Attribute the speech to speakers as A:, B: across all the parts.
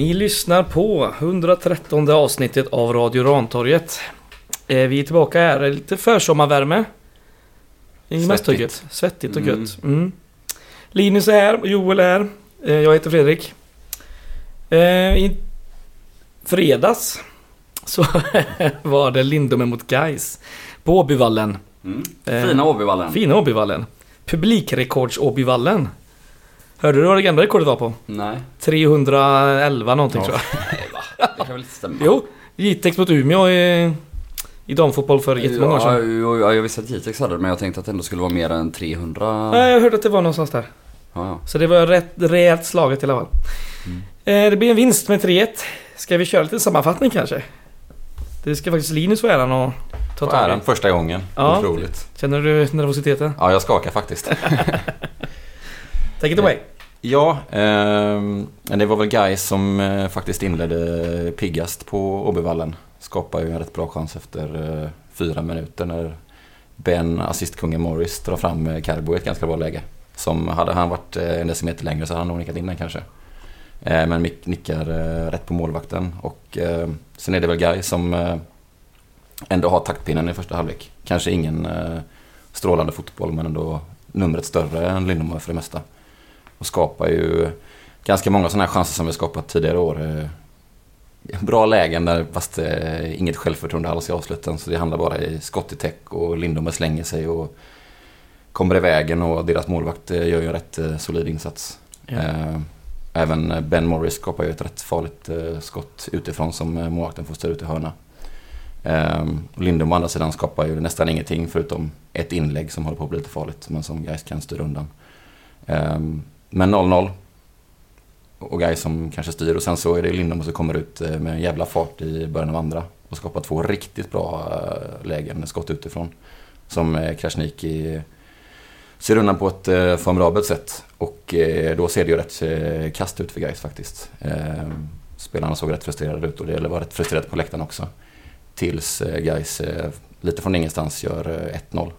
A: Ni lyssnar på 113 avsnittet av Radio Rantorget. Eh, Vi är tillbaka här, lite försommarvärme. I Mästhugget. Svettigt och
B: Mm.
A: gött. Mm. Linus är här Joel är här. Eh, Jag heter Fredrik. Eh, I fredags så var det Lindome mot Gais på Åbyvallen.
B: Mm. Fina Åbyvallen.
A: Fina Åbyvallen. Publikrekords-Åbyvallen. Hörde du vad det gamla rekordet var på?
B: Nej.
A: 311 någonting
C: Ja.
A: tror jag.
B: Nej va? Det kan väl inte stämma?
A: Jo, Jitex mot Umeå i, i damfotboll för jättemånga år
B: ja,
A: sedan.
B: jo, ja, jag visste att Jitex hade det men jag tänkte att det ändå skulle vara mer än 300.
A: Nej, jag hörde att det var någonstans där.
B: Ja, ja.
A: Så det var rätt rejält slaget i alla fall.
B: Mm.
A: Eh, det blir en vinst med 3-1. Ska vi köra lite sammanfattning kanske? Det ska faktiskt Linus få äran att ta tag
C: äran
A: i.
C: första gången.
A: Ja.
C: Otroligt.
A: Känner du nervositeten?
C: Ja, jag skakar faktiskt.
A: Take it away.
C: Ja, eh, det var väl Guys som eh, faktiskt inledde piggast på Åbyvallen. Skapade ju en rätt bra chans efter eh, fyra minuter när Ben, assistkungen Morris, drar fram eh, Carbo i ett ganska bra läge. Som hade han varit eh, en decimeter längre så hade han nog nickat in den kanske. Eh, men Mick nickar eh, rätt på målvakten och eh, sen är det väl Guy som eh, ändå har taktpinnen i första halvlek. Kanske ingen eh, strålande fotboll men ändå numret större än Lindom för det mesta. Och skapar ju ganska många sådana här chanser som vi skapat tidigare år. Eh, Bra lägen där fast eh, inget självförtroende alls i avsluten. Så det handlar bara i skott i täck och Lindome slänger sig och kommer i vägen och deras målvakt eh, gör ju en rätt solid insats.
A: Ja.
C: Även Ben Morris skapar ju ett rätt farligt skott utifrån som målvakten får styra ut i hörna. Lindom å andra sidan skapar ju nästan ingenting förutom ett inlägg som håller på att bli lite farligt men som Gais kan styra undan. Men 0-0. Och Gais som kanske styr och sen så är det Lindom som kommer ut eh, med en jävla fart i början av andra och skapar två riktigt bra eh, lägen, skott utifrån. Som eh, Krasniqi ser undan på ett eh, formidabelt sätt. Och eh, då ser det ju rätt eh, kast ut för Gais faktiskt. Eh, spelarna såg rätt frustrerade ut och det var rätt frustrerat på läktaren också. Tills eh, Gais lite från ingenstans gör 1-0.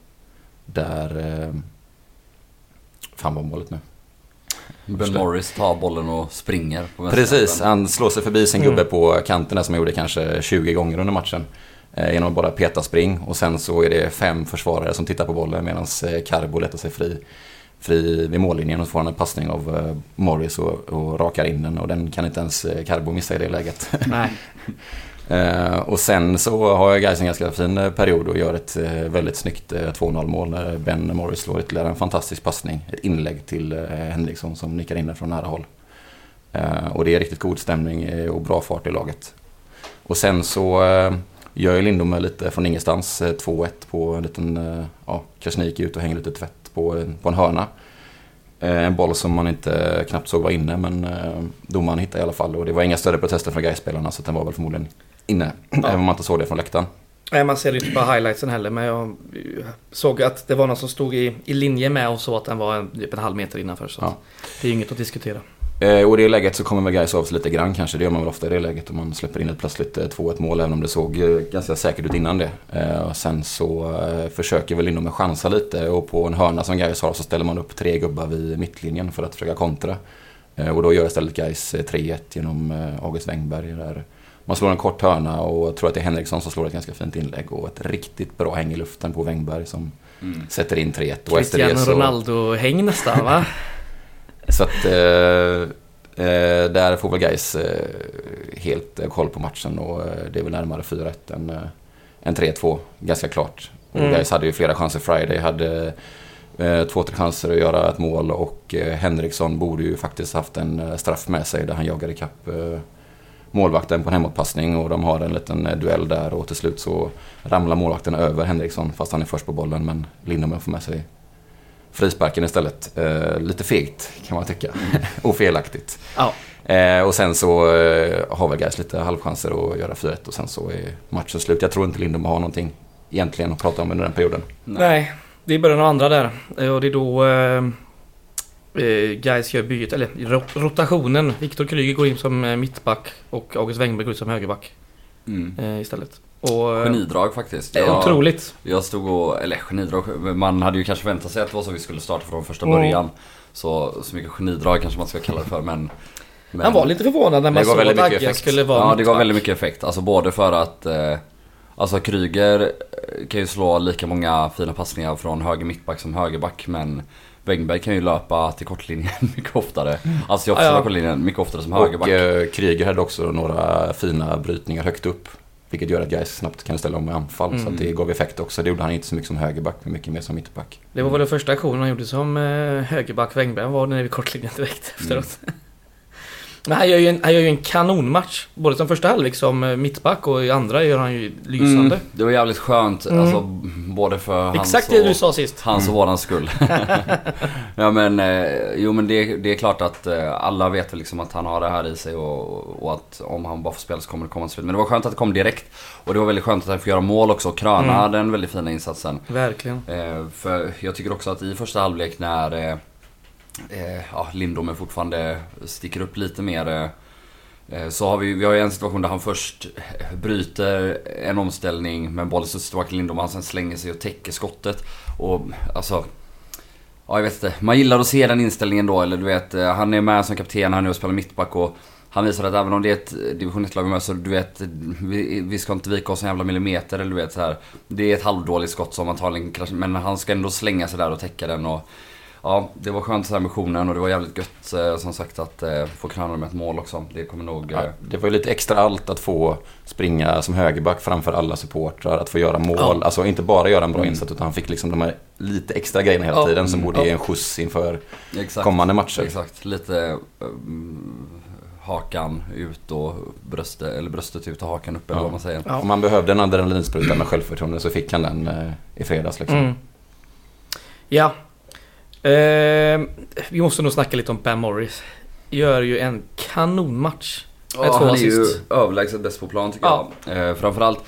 C: Där... Eh, fan var målet nu?
B: Ben Morris tar bollen och springer på
C: Precis, han slår sig förbi sin
A: Mm.
C: gubbe på kanten som han gjorde kanske 20 gånger under matchen. Eh, genom att bara peta spring och sen så är det fem försvarare som tittar på bollen medan eh, Carbo letar sig fri, fri vid mållinjen och så får han en passning av eh, Morris och, och rakar in den och den kan inte ens Carbo missa i det läget.
A: Nej.
C: Eh, och sen så har jag Gais en ganska fin eh, period och gör ett eh, väldigt snyggt eh, 2-0 mål när Ben Morris slår ytterligare en fantastisk passning. Ett inlägg till eh, Henriksson som nickar in den från nära håll. Eh, och det är riktigt god stämning eh, och bra fart i laget. Och sen så eh, gör ju Lindome lite från ingenstans eh, 2-1 på en liten, ja, Krasnik ut och hänger lite tvätt på, en- på en hörna. En boll som man inte knappt såg var inne men domaren hittade i alla fall och det var inga större protester från Gais-spelarna så den var väl förmodligen inne. Även om man inte såg det från läktaren.
A: Nej, man ser ju inte på highlightsen heller men jag såg att det var någon som stod i, i linje med och så att den var en, typ en halv meter innanför. Så
C: Ja.
A: det är inget att diskutera.
C: Eh, och i det läget så kommer väl Gais av sig lite grann kanske. Det gör man väl ofta i det läget om man släpper in ett plötsligt eh, 2-1 mål även om det såg eh, ganska säkert ut innan det. Eh, och sen så eh, försöker väl Lindome chansa lite och på en hörna som Gais har så ställer man upp tre gubbar vid mittlinjen för att försöka kontra. Eh, och då gör istället Gais 3-1 genom eh, August Wengberg där man slår en kort hörna och jag tror att det är Henriksson som slår ett ganska fint inlägg och ett riktigt bra häng i luften på Wengberg som
B: Mm.
C: sätter in 3-1. Och efter det
A: Cristiano
C: så...
A: Ronaldo-häng nästan va?
C: Så att eh, eh, där får väl Gais eh, helt eh, koll på matchen och eh, det är väl närmare 4-1 än, eh, än 3-2. Ganska klart. Och
A: Mm.
C: Gais hade ju flera chanser. Friday hade två, tre chanser att göra ett mål och Henriksson borde ju faktiskt haft en straff med sig där han jagar ikapp målvakten på en hemåtpassning och de har en liten eh, duell där och till slut så ramlar målvakten över Henriksson fast han är först på bollen men Lindome får med sig frisparken istället. Eh, lite fegt kan man tycka. och felaktigt.
A: Ja.
C: Eh, och sen så eh, har väl Gais lite halvchanser att göra 4-1 och sen så är matchen slut. Jag tror inte Lindom har någonting egentligen att prata om under den perioden.
A: Nej, det är början av andra där. Eh, Och det är då eh, eh, Gais gör bytet, eller ro- rotationen. Viktor Kryger går in som eh, mittback och August Wengberg går ut som högerback
B: Mm.
A: eh, istället. Och, eh,
B: Genidrag faktiskt.
A: det är otroligt.
B: Jag stod och, eller genidrag, man hade ju kanske väntat sig att det var så vi skulle starta från första
A: Mm.
B: början. Så, så mycket genidrag kanske man ska kalla det för men Men-
A: Han var lite förvånad när man såg att Agge skulle vara
B: Ja, det gav väldigt mycket effekt. Alltså både för att eh, Alltså Kryger eh, kan ju slå lika många fina passningar från höger mittback som högerback men Wängberg kan ju löpa till kortlinjen mycket oftare. Alltså jag
A: Ja, ja.
B: kortlinjen mycket oftare som
C: Och
B: högerback.
C: eh, Kryger hade också några fina brytningar högt upp. Vilket gör att guys snabbt kan ställa om i anfall. Så
A: Mm.
C: att det gav effekt också. Det gjorde han inte så mycket som högerback, men mycket mer som mittback.
A: Det var väl den första aktionen han gjorde som eh, högerback Wängberg var nere vid kortlinjen direkt efteråt. Men han gör, ju en, han gör ju en kanonmatch. Både som första halvlek som eh, mittback och i andra gör han ju lysande.
B: Mm, det var jävligt skönt,
A: Mm.
B: alltså både för hans
A: Exakt
B: och,
A: det du sa sist.
B: Hans och vårans skull. ja men, eh, jo men det, det är klart att eh, alla vet liksom att han har det här i sig och, och att om han bara får spela så kommer det komma till slut. Men det var skönt att det kom direkt. Och det var väldigt skönt att han fick göra mål också och kröna
A: Mm.
B: den väldigt fina insatsen.
A: Verkligen.
B: Eh, för jag tycker också att i första halvlek när eh, ja, Lindome fortfarande sticker upp lite mer. Eh, eh, så har vi, vi har ju en situation där han först eh, bryter en omställning med bollen studsar tillbaka till Lindome. Han sen slänger sig och täcker skottet. Och alltså... Ja, jag vet inte. Man gillar att se den inställningen då. Eller du vet, eh, han är med som kapten, han är och spelar mittback och han visar att även om det är ett division 1-lag med så du vet, vi, vi ska inte vika oss en jävla millimeter eller du vet så här. Det är ett halvdåligt skott som antagligen kraschar, men han ska ändå slänga sig där och täcka den och Ja, det var skönt så här missionen och det var jävligt gött eh, som sagt att eh, få kröna med ett mål också. Det kommer nog...
C: Ja,
B: Eh,
C: det var ju lite extra allt att få springa som högerback framför alla supportrar. Att få göra mål.
A: Ja.
C: Alltså inte bara göra en bra
B: Mm.
C: insats utan han fick liksom de här lite extra grejerna hela
A: Ja.
C: tiden som
B: Mm.
C: borde
A: Ja.
C: ge en skjuts inför
B: exakt.
C: kommande matcher.
B: Exakt, lite um, hakan ut och bröstet, eller bröstet ut och hakan upp eller
C: Ja.
B: vad man säger.
A: Ja.
C: Om man behövde en adrenalinspruta med självförtroende så fick han den eh, i fredags liksom.
A: Mm. Ja. Eh, vi måste nog snacka lite om Pam Morris. Gör ju en kanonmatch. Med
B: Ja,
A: två
B: han är ju
A: assist.
B: överlägset bäst på plan tycker
A: Ja.
B: jag. Eh, framförallt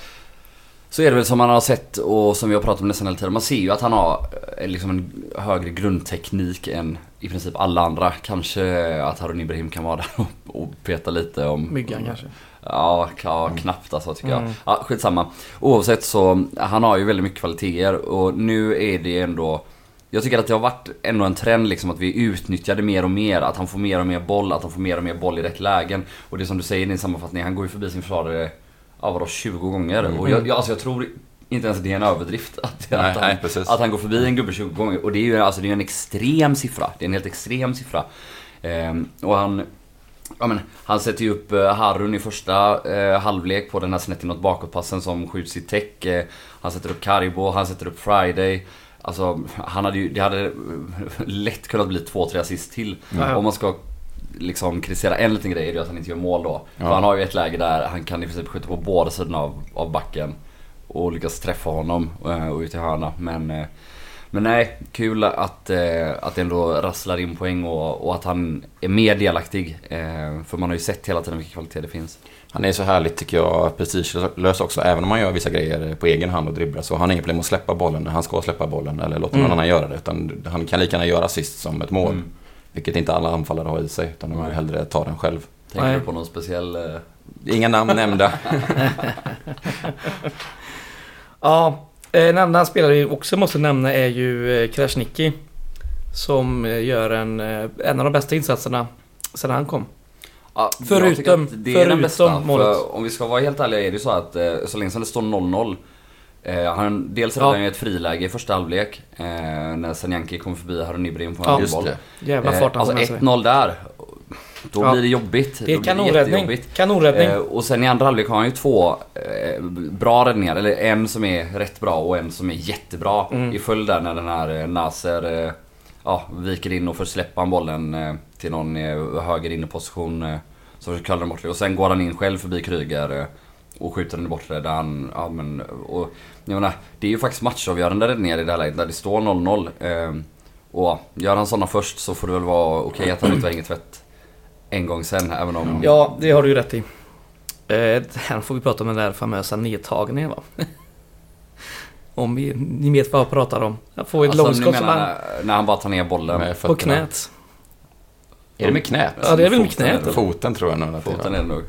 B: så är det väl som man har sett och som vi har pratat om nästan hela tiden. Man ser ju att han har eh, liksom en högre grundteknik än i princip alla andra. Kanske att Harun Ibrahim kan vara där och, och peta lite om...
A: Myggan kanske.
B: Ja, ja knappt alltså tycker
A: Mm.
B: jag. Ja, skitsamma. Oavsett så, han har ju väldigt mycket kvaliteter och nu är det ändå jag tycker att det har varit ändå en trend liksom att vi utnyttjar det mer och mer. Att han får mer och mer boll, att han får mer och mer boll i rätt lägen. Och det som du säger i din sammanfattning, han går ju förbi sin försvarare, ja vadå, 20 gånger.
C: Mm.
B: Och jag, jag, alltså jag tror inte ens det är en överdrift att,
C: Nej,
B: att, han,
C: nej,
B: att han går förbi en gubbe 20 gånger. Och det är ju alltså, det är en extrem siffra. Det är en helt extrem siffra. Ehm, och han, Ja, men, han sätter ju upp eh, Harun i första eh, halvlek på den här snett inåt bakåtpassen som skjuts i täck. Eh, han sätter upp Karibo, han sätter upp Friday. Alltså, han hade ju, det hade lätt kunnat bli två, tre assist till.
A: Ja.
B: Om man ska liksom kritisera en liten grej är det att han inte gör mål då. För
C: Ja.
B: han har ju ett läge där han kan i princip skjuta på båda sidorna av, av backen. Och lyckas träffa honom eh, och ut i hörna. Men, eh, men nej, kul att, eh, att det ändå rasslar in poäng och, och att han är mer delaktig. Eh, för man har ju sett hela tiden vilken kvalitet det finns.
C: Han är så härligt tycker jag, prestigelös också. Även om han gör vissa grejer på egen hand och dribblar så har han inget problem att släppa bollen när han ska släppa bollen eller låta någon
A: Mm.
C: annan göra det. Utan han kan lika gärna göra assist som ett mål.
B: Mm.
C: Vilket inte alla anfallare har i sig utan de vill hellre ta den själv.
B: Tänker
A: Nej.
B: du på någon speciell... Eh,
C: Inga namn nämnda.
A: Ja, en annan spelare vi också måste nämna är ju eh, Krasniqi. Som eh, gör en, eh, en av de bästa insatserna sedan han kom.
B: Ja,
A: Förutom-
B: det är den
A: förutom
B: bästa.
A: målet.
B: För om vi ska vara helt ärliga är det så att eh, så länge som det står 0-0 eh, han, dels
A: Ja.
B: räddade han ju ett friläge i första halvlek eh, när Sanjanki kom förbi Harun Ibrahim på en
A: Ja,
B: ja, boll.
A: Jävla fart han
B: alltså
A: får med sig.
B: 1-0 där. Då
A: Ja.
B: blir det jobbigt.
A: Det är kanonräddning. Kanonräddning.
B: Eh, och sen i andra halvlek har han ju två eh, bra räddningar. Eller en som är rätt bra och en som är jättebra.
A: Mm.
B: I följd där när den här eh, Nasser eh, ja, viker in och får släppa bollen eh, till någon eh, höger inneposition. Eh, så försöker kalla den bortre. Och sen går han in själv förbi Kryger eh, och skjuter den i bortre. Där han, ja, men, och, jag menar, det är ju faktiskt matchavgörande räddningar i det här läget där det står 0-0. Eh, och gör han sådana först så får det väl vara okej att han inte har inget tvätt en gång sen. Även om...
A: Ja, det har du ju rätt i. Eh, här får vi prata om den där famösa nedtagningen va? om vi, ni vet vad jag pratar om. Jag får ett
B: Alltså,
A: långskott som
B: menar
A: han...
B: när, han bara tar ner bollen.
C: Med
A: På knät.
C: Är det med knät?
A: Ja, det är väl med
B: Foten
A: knät, eller?
C: Foten tror jag nog
B: Foten är det nog.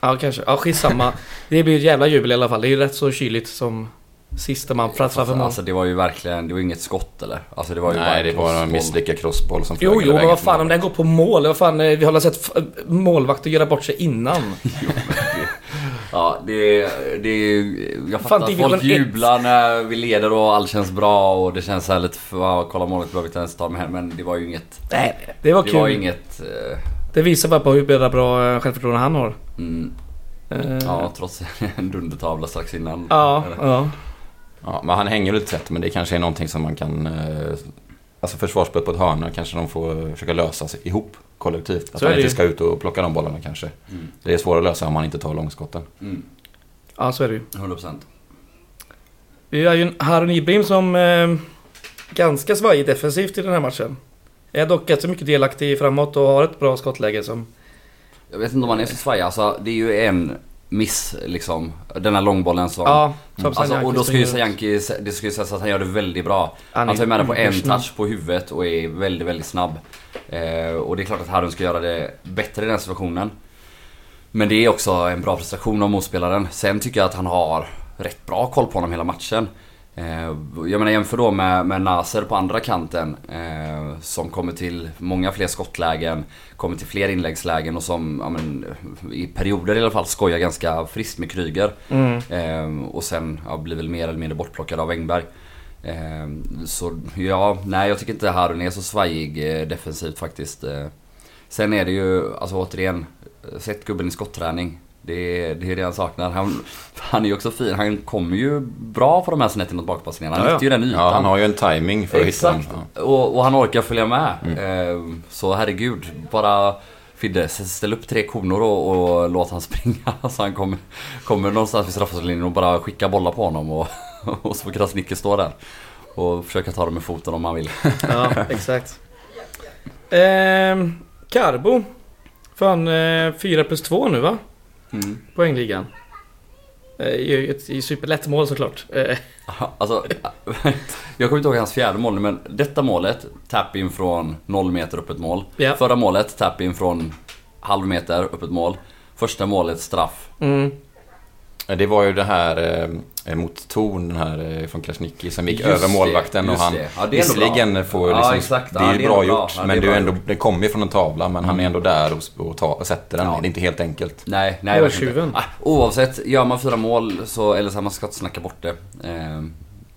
A: Ja, kanske. Ja, skitsamma. Det blir ett jävla jubel i alla fall. Det är ju rätt så kyligt som Sista man framför mål.
B: Alltså det var ju verkligen, det var inget skott eller? Alltså det var ju
C: Nej, det var en misslyckad crossboll som
A: Jo,
C: flög
A: jo,
C: hela
A: men vad fan om den går på mål? Vad fan, eh, vi har sett f- målvakter göra bort sig innan.
B: Ja, det, det Jag fattar
A: Fan,
B: att folk
A: ett.
B: jublar när vi leder och allt känns bra och det känns här lite för, ja, kolla målet behöver vi inte ens ta med hem men det var ju inget
A: Nej, det var
B: Det
A: kul.
B: var inget eh,
A: Det visar bara på hur bra- bra eh, självförtroende han har.
B: mm,
A: Eh,
B: Ja, trots en dundertavla strax innan
A: ja,
B: Eller?
A: ja.
C: Ja, men han hänger lite tätt, men det kanske är någonting som man kan... Eh, alltså försvarsspelet på ett hörna kanske de får försöka lösa sig ihop kollektivt. Att man inte ska ut och plocka de bollarna kanske.
B: Mm,
C: Det är svårare att lösa om man inte tar långskotten.
B: mm,
A: ja, så är det ju.
B: 100%
A: Vi har ju en Harun Ibrahim som eh, ganska svajig defensivt i den här matchen. Är dock rätt så mycket delaktig framåt och har ett bra skottläge som...
B: Jag vet inte om han är så svajig, alltså det är ju en miss liksom Den här långbollen som
A: Ja, som
B: Alltså,
A: Sanjanki
B: och då ska ju. Sajanki, det ska ju sägas att han gör det väldigt bra.
A: Han
B: Han tar med den på en touch på huvudet och är väldigt, väldigt snabb. Eh, och det är klart att Harun ska göra det bättre i den situationen. Men det är också en bra prestation av motspelaren. Sen tycker jag att han har rätt bra koll på honom hela matchen. Eh, jag menar jämför då med, med Naser på andra kanten. Eh, som kommer till många fler skottlägen, kommer till fler inläggslägen och som ja, men, i perioder i alla fall skojar ganska friskt med Kryger.
A: Mm.
B: Ehm, och sen ja, blir väl mer eller mindre bortplockad av Engberg. Ehm, så ja, nej jag tycker inte Harun är så svajig eh, defensivt faktiskt. Eh, sen är det ju, alltså återigen, eh, sätt gubben i skotträning. Det är, det är det han saknar. Han, han är ju också fin. Han kommer ju bra på de här snett inåt bakpassningarna. Han
A: Ja, ja.
B: hittar ju den ytan.
C: Ja, han har ju en timing för att hitta den.
B: Exakt.
C: Ja.
B: Och, och han orkar följa med. Ehm, så herregud, bara Fidde, ställ upp tre koner och, och låt han springa. Så han kommer, kommer någonstans vid straffområdeslinjen och bara skicka bollar på honom. Och, och så får Krasniqi stå där. Och försöka ta dem med foten om han vill.
A: Ja, exakt. Ehm, Carbo. Fan, eh, 4 plus 2 nu va?
B: Mm.
A: Poängligan. Eh, i ett i superlätt mål såklart. Eh,
B: Alltså, jag kommer inte ihåg hans fjärde mål men detta målet, tap in från 0 meter upp ett mål.
A: Ja.
B: Förra målet, tap in från halv meter upp ett mål. Första målet, straff.
A: mm.
C: Det var ju det här eh, mot Torn den här eh, från Krasniqi som gick
B: Just
C: över
B: det,
C: målvakten och han
B: det. Ja, det
C: visserligen får
B: Ja,
C: liksom,
B: exakt.
C: det
B: Ja,
C: är ju
B: det är
C: bra gjort
B: Ja, det
C: men det, är ändå, det kommer ju från en tavla men han är
B: Mm.
C: ändå där och, och, ta, och sätter den.
B: Ja.
C: Det är inte helt enkelt.
B: Nej, nej inte.
A: tjuven.
B: Ah, Oavsett, gör man fyra mål så, eller så här, man ska inte snacka bort det. Ehm,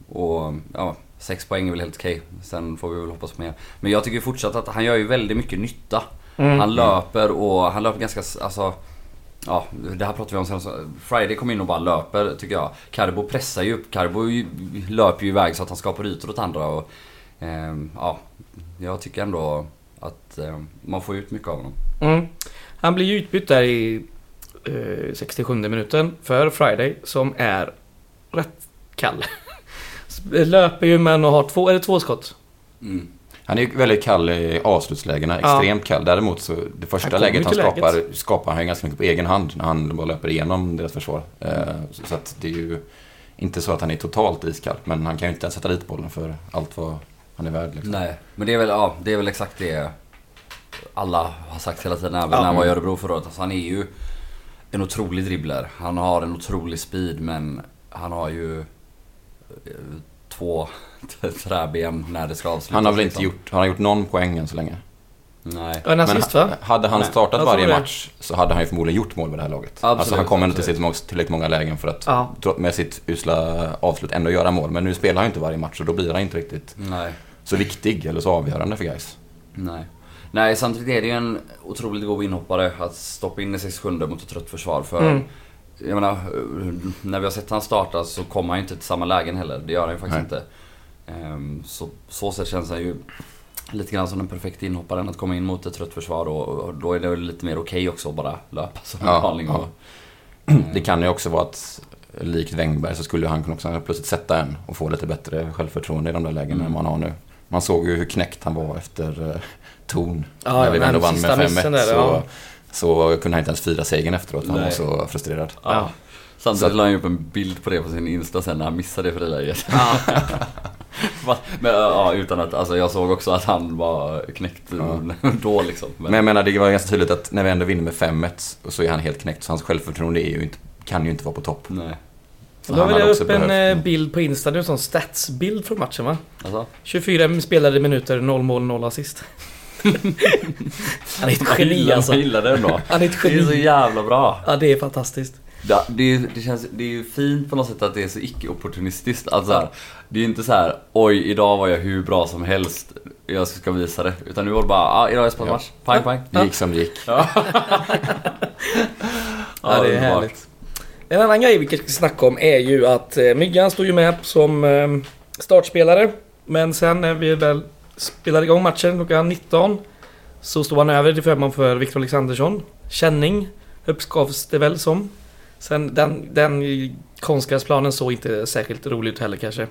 B: och ja, sex poäng är väl helt okej. Sen får vi väl hoppas på mer. Men jag tycker fortsatt att han gör ju väldigt mycket nytta.
A: Mm.
B: Han löper och han löper ganska, alltså Ja, det här pratade vi om sen. Friday kommer in och bara löper tycker jag. Carbo pressar ju upp. Carbo löper ju iväg så att han skapar ytor åt andra. Och, ehm, ja, jag tycker ändå att ehm, man får ut mycket av honom.
A: Mm. Han blir ju utbytt där i eh, 67 minuten för Friday som är rätt kall. Löper ju men och har två, eller två skott.
B: Mm.
C: Han är ju väldigt kall i avslutslägena,
A: Ja.
C: extremt kall. Däremot så det
A: Han
C: första
A: kommer
C: läget han skapar,
A: läget.
C: skapar han ju ganska mycket på egen hand när han bara löper igenom deras försvar. Eh, så- att det är ju inte så att han är totalt iskall, men han kan ju inte ens sätta dit bollen för allt vad han är värd. Liksom.
B: Nej, men det är väl, ja, det är väl exakt det alla har sagt hela tiden även
A: Ja.
B: när han var i Örebro förra året. Alltså, han är ju en otrolig dribbler. Han har en otrolig speed men han har ju eh, två träben när det ska avslutas.
C: Han har väl inte
B: liksom.
C: gjort, han har gjort någon poäng än så länge.
B: Nej.
A: En assist va?
C: hade han
A: Nej,
C: startat varje
A: det.
C: match så hade han ju förmodligen gjort mål vid det här laget.
B: Absolut,
C: alltså han kommer inte till många- tillräckligt många lägen för att
A: Ja.
C: med sitt usla avslut ändå göra mål. Men nu spelar han ju inte varje match och då blir han inte riktigt
B: Nej.
C: så viktig eller så avgörande för guys.
B: Nej. Nej, samtidigt är det ju en otroligt god inhoppare att stoppa in i 67 mot ett trött försvar. För
A: Mm.
B: jag menar, när vi har sett han starta så kommer han ju inte till samma lägen heller. Det gör han ju faktiskt
C: Nej.
B: inte. Ehm, så så sätt känns han ju lite grann som den perfekta inhopparen att komma in mot ett trött försvar och, och då är det väl lite mer okej också att bara löpa som en
C: Ja,
B: galning.
C: ja. Det kan ju också vara att likt Wängberg så skulle han kunna också plötsligt sätta en och få lite bättre självförtroende i de där lägena
B: Mm.
C: än man har nu. Man såg ju hur knäckt han var efter eh, Torn.
A: Ja,
C: när vi ändå vann med
A: missen
C: 5-1
A: där,
C: så,
A: ja.
C: så kunde han inte ens fira segern efteråt han var
B: Nej.
C: så frustrerad.
B: ja.
A: Ja.
B: Samtidigt
C: Så-
B: la han ju upp en bild på det på sin Insta sen när han missade det friläget. Fast- Men ja, utan att, alltså jag såg också att han var knäckt
C: Ja.
B: då liksom.
C: Men jag menar, det var ganska tydligt att när vi ändå vinner med 5-1 så är han helt knäckt. Så hans självförtroende är ju inte, kan ju inte vara på topp.
B: Nej.
C: Så
A: Då vill jag upp en
C: behövt-
A: eh, bild på Insta, en sån statsbild från matchen va?
B: Alltså,
A: 24 spelade minuter, 0 mål, 0 assist. Han är ett geni alltså.
B: Jag gillar det ändå.
A: Han är ett
B: Det är så
A: geni.
B: jävla bra.
A: Ja, det är fantastiskt.
B: Det, det, är- det, känns, det är ju fint på något sätt att det är så icke-opportunistiskt. Alltså, här, det är ju inte så här: oj idag var jag hur bra som helst, jag ska visa det. Utan nu var det bara, ah, idag har jag spelat
C: Ja.
B: match, pang pang.
C: Det gick som det gick.
A: Ja, det är härligt. En annan grej vi ska snacka om är ju att eh, Myggan stod ju med som eh, startspelare. Men sen när vi väl spelade igång matchen klockan 19 så stod han över till förmån för Viktor Alexandersson. Känning uppskavs det väl som. Sen den, den konstgräsplanen såg inte särskilt rolig ut heller kanske.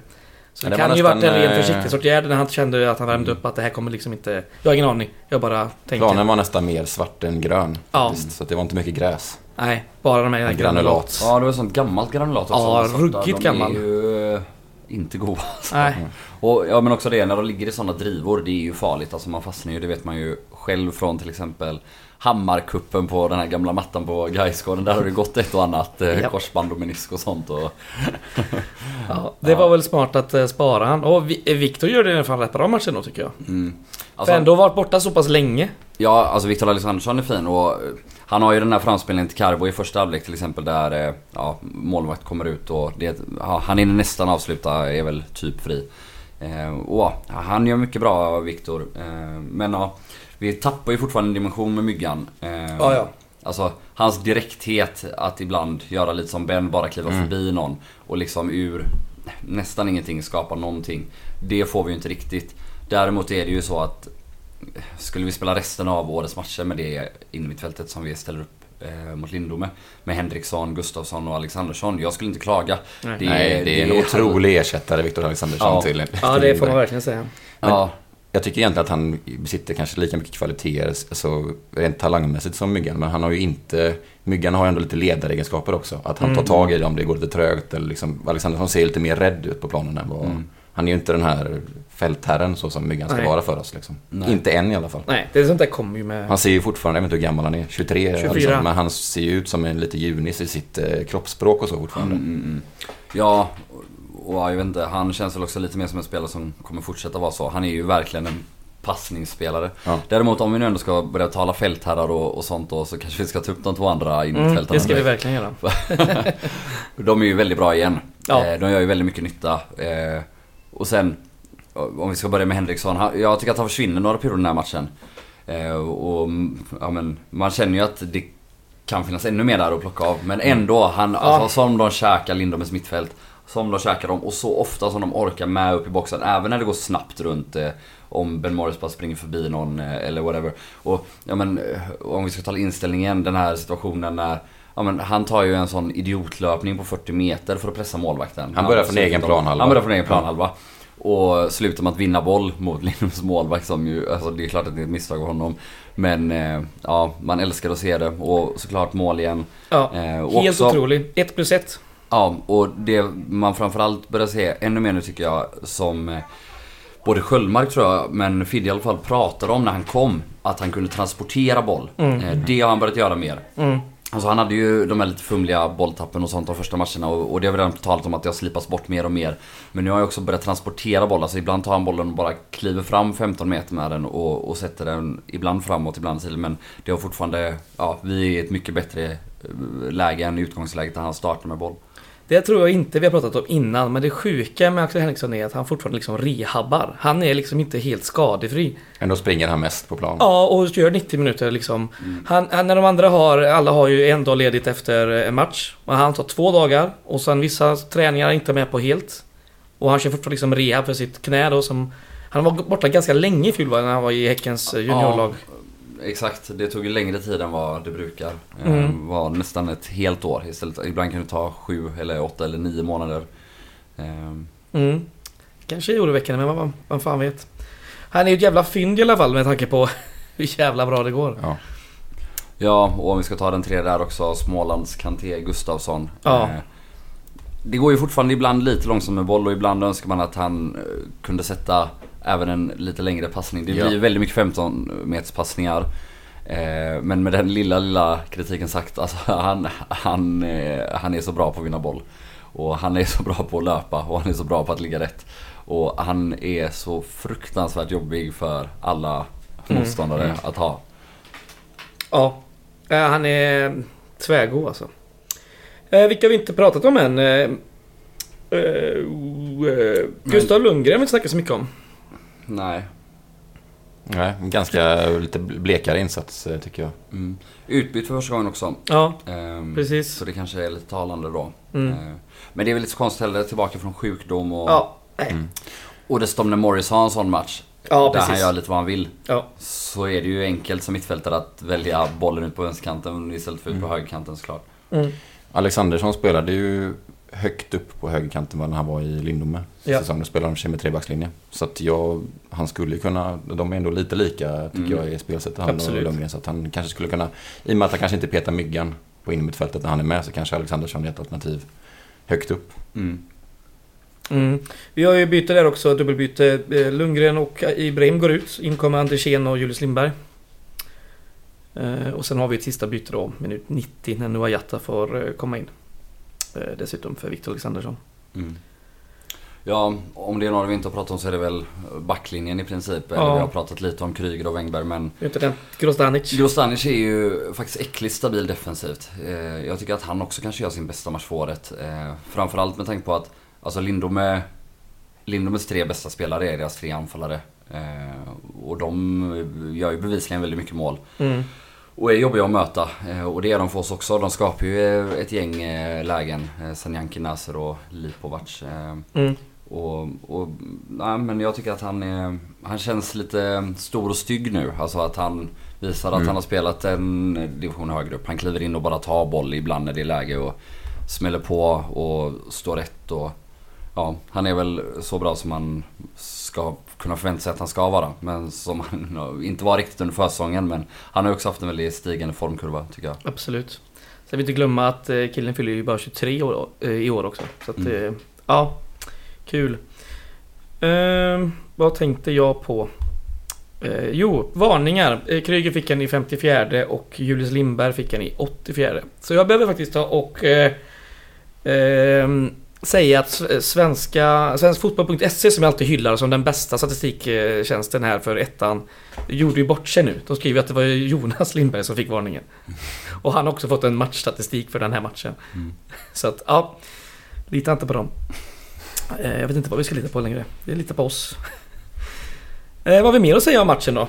A: Så det,
C: det
A: kan ju varit en ren
C: eh,
A: försiktighetsåtgärd när han kände att han värmde upp att det här kommer liksom inte... Jag har ingen aning. Jag bara tänkte...
C: Planen var nästan mer svart än grön.
A: Ja.
C: faktiskt, Så att det var inte mycket gräs.
A: Nej, bara de här
C: Granulat.
B: Ja, det var sånt gammalt granulat också.
A: Ja, ruggigt
B: de
A: gammal.
B: är ju eh, inte goda alltså.
A: Nej.
B: Och ja men också det, när de ligger i sådana drivor, det är ju farligt. Alltså man fastnar ju, det vet man ju själv från till exempel Hammarkuppen på den här gamla mattan på Gaisgården. Där har det gått ett och annat eh,
A: Japp.
B: korsband och menisk och sånt. Och,
A: Ja, det var väl smart att eh, spara han. Och Vi- eh, Viktor gör det i alla fall rätt bra matchen då tycker jag.
B: mm.
A: För
B: alltså,
A: ändå varit borta så pass länge.
B: Ja, alltså Viktor Alexandersson är fin och eh, han har ju den här framspelningen till Carbo i första halvlek till exempel där eh, ja, målvakt kommer ut och det, ja, han hinner nästan avsluta, är väl typ fri. Eh, och ja, han gör mycket bra Viktor. Eh, men ja, vi tappar ju fortfarande en dimension med Myggan. Eh,
A: Ja, ja.
B: Alltså hans direkthet att ibland göra lite som Ben, bara kliva förbi någon och liksom ur nästan ingenting skapa någonting. Det får vi ju inte riktigt. Däremot är det ju så att skulle vi spela resten av årets matcher med det innermittfältet som vi ställer upp eh, mot Lindome med Henriksson, Gustafsson och Alexandersson. Jag skulle inte klaga.
A: Nej.
C: Nej, det är en otrolig ersättare, Viktor Alexandersson,
B: Ja.
C: till
A: Ja, det får man verkligen säga.
B: Ja,
C: Jag tycker egentligen att han besitter kanske lika mycket kvaliteter, alltså rent talangmässigt som Myggan. Men han har ju inte... Myggan har ju ändå lite ledaregenskaper också. Att han tar tag i det om det går lite trögt. Eller liksom, Alexandersson ser lite mer rädd ut på planen än vad...
B: Mm.
C: Han är ju inte den här fältherren så som Myggan ska
A: Nej.
C: vara för oss. Liksom. Inte än i alla fall.
A: Nej, det är sånt där kommer ju med...
C: Han ser ju fortfarande, jag vet inte hur gammal han är, 23
A: 24.
C: Alltså, men han ser ju ut som en lite junis i sitt eh, kroppsspråk och så fortfarande.
B: Mm, mm, mm. Ja, och, jag vet inte, han känns väl också lite mer som en spelare som kommer fortsätta vara så. Han är ju verkligen en passningsspelare.
C: Ja.
B: Däremot om vi nu ändå ska börja tala fältherrar och, och sånt då så kanske vi ska ta upp de två andra
A: Mm,
B: innermittfältarna.
A: det ska vi verkligen göra.
B: De är ju väldigt bra igen.
A: Ja.
B: Eh, De gör ju väldigt mycket nytta. Eh, Och sen, om vi ska börja med Henriksson. Jag tycker att han försvinner några perioder i den här matchen. Eh, Och ja, men, man känner ju att det kan finnas ännu mer där att plocka av. Men ändå, han, alltså, som de käkar Lindomes mittfält. Som de käkar dem och så ofta som de orkar med upp i boxen. Även när det går snabbt runt. Eh, om Ben Morris bara springer förbi någon eh, eller whatever. Och ja, men, eh, om vi ska tala inställningen, den här situationen när Ja, men han tar ju en sån idiotlöpning på 40 meter för att pressa målvakten.
C: Han börjar från egen planhalva.
B: Han börjar från egen planhalva. Och slutar med att vinna boll mot Lindoms målvakt som ju, alltså det är klart att det är ett misstag av honom. Men eh, ja, man älskar att se det och såklart mål igen.
A: Ja,
B: Eh,
A: helt
B: också-
A: otrolig. 1 plus 1.
B: Ja, och det man framförallt börjar se ännu mer nu tycker jag som eh, Både Sköldmark tror jag, men Fidde i alla fall pratade om när han kom Att han kunde transportera boll. Eh, Det har han börjat göra mer.
A: Mm.
B: Alltså han hade ju de här lite fumliga bolltappen och sånt de första matcherna och, och det har vi redan talat om att det har slipats bort mer och mer. Men nu har jag också börjat transportera boll, alltså ibland tar han bollen och bara kliver fram 15 meter med den och, och sätter den ibland framåt, ibland till men det har fortfarande, ja vi är i ett mycket bättre eh, läge än utgångsläget där han startar med boll.
A: Det tror jag inte vi har pratat om innan, men det sjuka med Axel Henriksson är att han fortfarande liksom rehabbar. Han är liksom inte helt skadefri.
C: Ändå springer han mest på plan.
A: Ja, och gör 90 minuter liksom. Han, han, när de andra har, alla har ju en dag ledigt efter en match. Och han tar två dagar. Och sen vissa träningar är inte med på helt. Och han kör fortfarande liksom rehab för sitt knä då som... Han var borta ganska länge i fjol när han var i Häckens juniorlag.
B: Exakt, det tog ju längre tid än vad det brukar.
A: Mm.
B: Eh, var nästan ett helt år istället. Ibland kan det ta sju eller åtta eller nio månader. Eh,
A: Mm. Kanske är oroväckande, men vad, vad fan vet. Han är ju ett jävla fynd i alla fall med tanke på hur jävla bra det går.
C: Ja.
B: Ja, och om vi ska ta den tredje där också, Smålands Kanté Gustafsson.
A: Ja.
B: Eh, Det går ju fortfarande ibland lite långsamt med boll och ibland önskar man att han eh, kunde sätta även en lite längre passning. Det
C: Ja.
B: blir väldigt mycket 15 meters passningar. Eh, Men med den lilla, lilla kritiken sagt, alltså han, han, eh, han är så bra på att vinna boll. Och han är så bra på att löpa och han är så bra på att ligga rätt. Och han är så fruktansvärt jobbig för alla
A: Mm.
B: motståndare
C: Mm.
B: att ha.
A: Ja, eh, han är tvärgod alltså. Eh, vilka vi inte pratat om än? Eh, eh, eh, Gustav Lundgren har vi inte snackat så mycket om.
B: Nej.
C: Nej, ganska lite blekare insats eh, tycker jag.
B: Mm. Utbytt för första gången också.
A: Ja,
B: Ehm,
A: precis.
B: Så det kanske är lite talande då.
A: Mm.
B: Ehm, Men det är väl lite så konstigt heller, tillbaka från sjukdom och...
A: Ja.
C: Mm.
B: Och dessutom när Morris har en sån match,
A: ja
B: där han
A: precis.
B: gör lite vad han vill.
A: Ja.
B: Så är det ju enkelt som mittfältare att välja bollen ut på vänsterkanten istället för ut på
C: Mm.
B: högerkanten såklart.
A: Mm.
C: Alexandersson spelade ju högt upp på högerkanten vad han var i Lindome.
A: Ja.
C: Säsongen spelade de med trebackslinje. Så att jag, han skulle kunna, de är ändå lite lika tycker
B: Mm.
C: jag i spelsättet han
A: Absolut.
C: och Lundgren. Så att han kanske skulle kunna, i och med att han kanske inte petar myggan på innermittfältet när han är med så kanske Alexandersson är ett alternativ högt upp.
B: Mm.
A: Mm. Vi har ju byte där också, dubbelbyte. Eh, Lundgren och Ibrahim går ut. In kommer Andersén och Julius Lindberg. Eh, och sen har vi ett sista byte då, minut 90, när Noah Jatta får eh, komma in. Eh, dessutom för Victor Alexandersson.
B: Mm. Ja, om det är några vi inte har pratat om så är det väl backlinjen i princip.
A: Ja.
B: Eller vi har pratat lite om Kryger och Wengberg men
A: inte den. Grostanic.
B: Grostanic är ju faktiskt äckligt stabil defensivt. Eh, Jag tycker att han också kanske gör sin bästa match för året. Eh, Framförallt med tanke på att alltså Lindome, Lindomes tre bästa spelare är deras tre anfallare. Och de gör ju bevisligen väldigt mycket mål.
A: Mm.
B: Och är jobbiga att möta. Eh, Och det är de för oss också. De skapar ju eh, ett gäng eh, lägen. Sanjanki Naser och Lipovac.
A: Mm.
B: och, och nej, men jag tycker att han är, han känns lite stor och stygg nu. Alltså att han visar att
C: Mm.
B: han har spelat en division högre upp. Han kliver in och bara tar boll ibland när det är läge och smäller på och står rätt. Och, ja, han är väl så bra som man ska kunna förvänta sig att han ska vara. Men som han inte var riktigt under försäsongen. Men han har också haft en väldigt stigande formkurva tycker jag.
A: Absolut. Sen vill inte glömma att eh, killen fyller ju bara 23 år, eh, i år också. Så att,
B: Mm.
A: eh, ja, kul. Ehm, vad tänkte jag på? Eh, jo, varningar. Eh, Kryger fick en i 54 och Julius Lindberg fick en i 84. Så jag behöver faktiskt ta och eh, ehm, säga att svenska, svenskfotboll.se som jag alltid hyllar som den bästa statistiktjänsten här för ettan gjorde ju bort sig nu. De skriver att det var Jonas Lindberg som fick varningen. Och han har också fått en matchstatistik för den här matchen.
B: Mm.
A: Så att, ja. Lita inte på dem. Eh, Jag vet inte vad vi ska lita på längre. Det är lite på oss. Eh, vad har vi mer att säga om matchen då?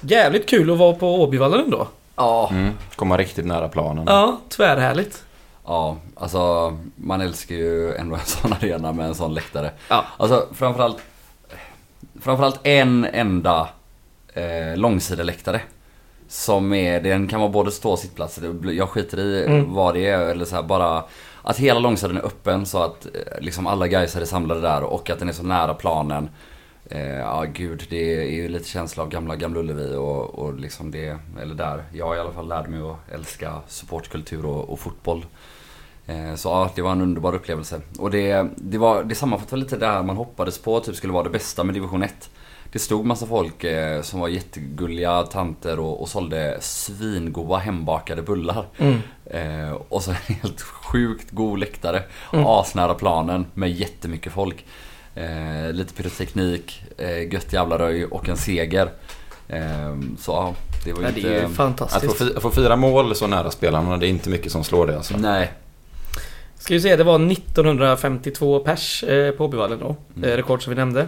A: Jävligt kul att vara på Åbyvallen ändå.
B: Ja,
C: Mm. Komma riktigt nära planen.
A: Ja, tvärhärligt.
B: Ja, alltså man älskar ju ändå en sån arena med en sån läktare.
A: Ja.
B: Alltså framförallt, framförallt en enda eh, långsideläktare. Som är, den kan vara både stå och sittplatser. Det- Jag skiter i
A: Mm.
B: vad det är eller så här, bara att hela långsidan är öppen så att eh, liksom alla guys är samlade där och att den är så nära planen. Eh, ja gud, det är ju lite känsla av gamla Gamla Ullevi och, och liksom det, eller där. Jag i alla fall lärde mig att älska supportkultur och, och fotboll. Eh, Så ja, det var en underbar upplevelse. Och det, det, var, det sammanfattar lite det här man hoppades på typ skulle vara det bästa med division 1. Det stod massa folk eh, som var jättegulliga tanter och, och sålde svingoda hembakade bullar.
A: Mm.
B: Eh, och så en helt sjukt god läktare.
A: Mm.
B: Asnära planen med jättemycket folk. Eh, lite pyroteknik, eh, gött jävla röj och en seger. Eh, så ja, det var ju
A: Ja, det
B: inte...
A: är ju
C: Att få,
A: fantastiskt.
C: att få fyra mål så nära spelarna, det är inte mycket som slår det alltså.
B: Nej.
A: Ska vi se, det var 1952 pers eh, på Åbyvallen då.
B: Mm.
A: Eh, rekord som vi nämnde.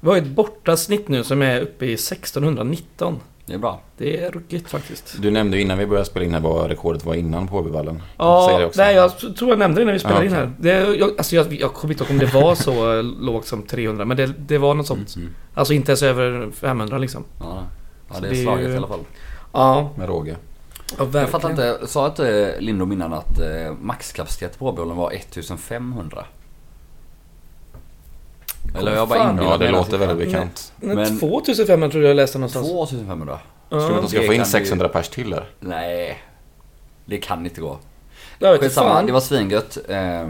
A: Vi har ett bortasnitt nu som är uppe i 1619.
B: Det är bra.
A: Det är ruggigt faktiskt.
C: Du nämnde ju innan vi började spela in här vad rekordet var innan på Åbyvallen.
A: Ja,
C: det
A: nej, jag tror jag nämnde det när vi spelade
C: Ja,
A: in här. Det, jag, alltså jag, jag kommer inte ihåg om det var så lågt som 300, men det, det var något sånt.
B: Mm.
A: Alltså inte ens över 500 liksom.
B: Ja, ja det
A: det
B: är
A: är
B: slaget
A: ju-
B: i alla fall.
A: Ja,
C: Med råge.
A: Ja
B: Jag fattar inte, sa inte Lindom innan att eh, maxkapacitet på Åbyholmen var 1500? Eller jag bara
A: Fan.
B: inbillat
C: Ja, det låter väldigt bekant.
A: Men
B: Men-
A: 2500 tror jag jag läste någonstans.
B: 2500?
C: Tror du att de ska få in
B: kan vi-
C: 600 pers till där?
B: Nej. Det kan inte gå.
A: jag vet
B: Skitsamma,
A: fan.
B: det var svingött. Eh,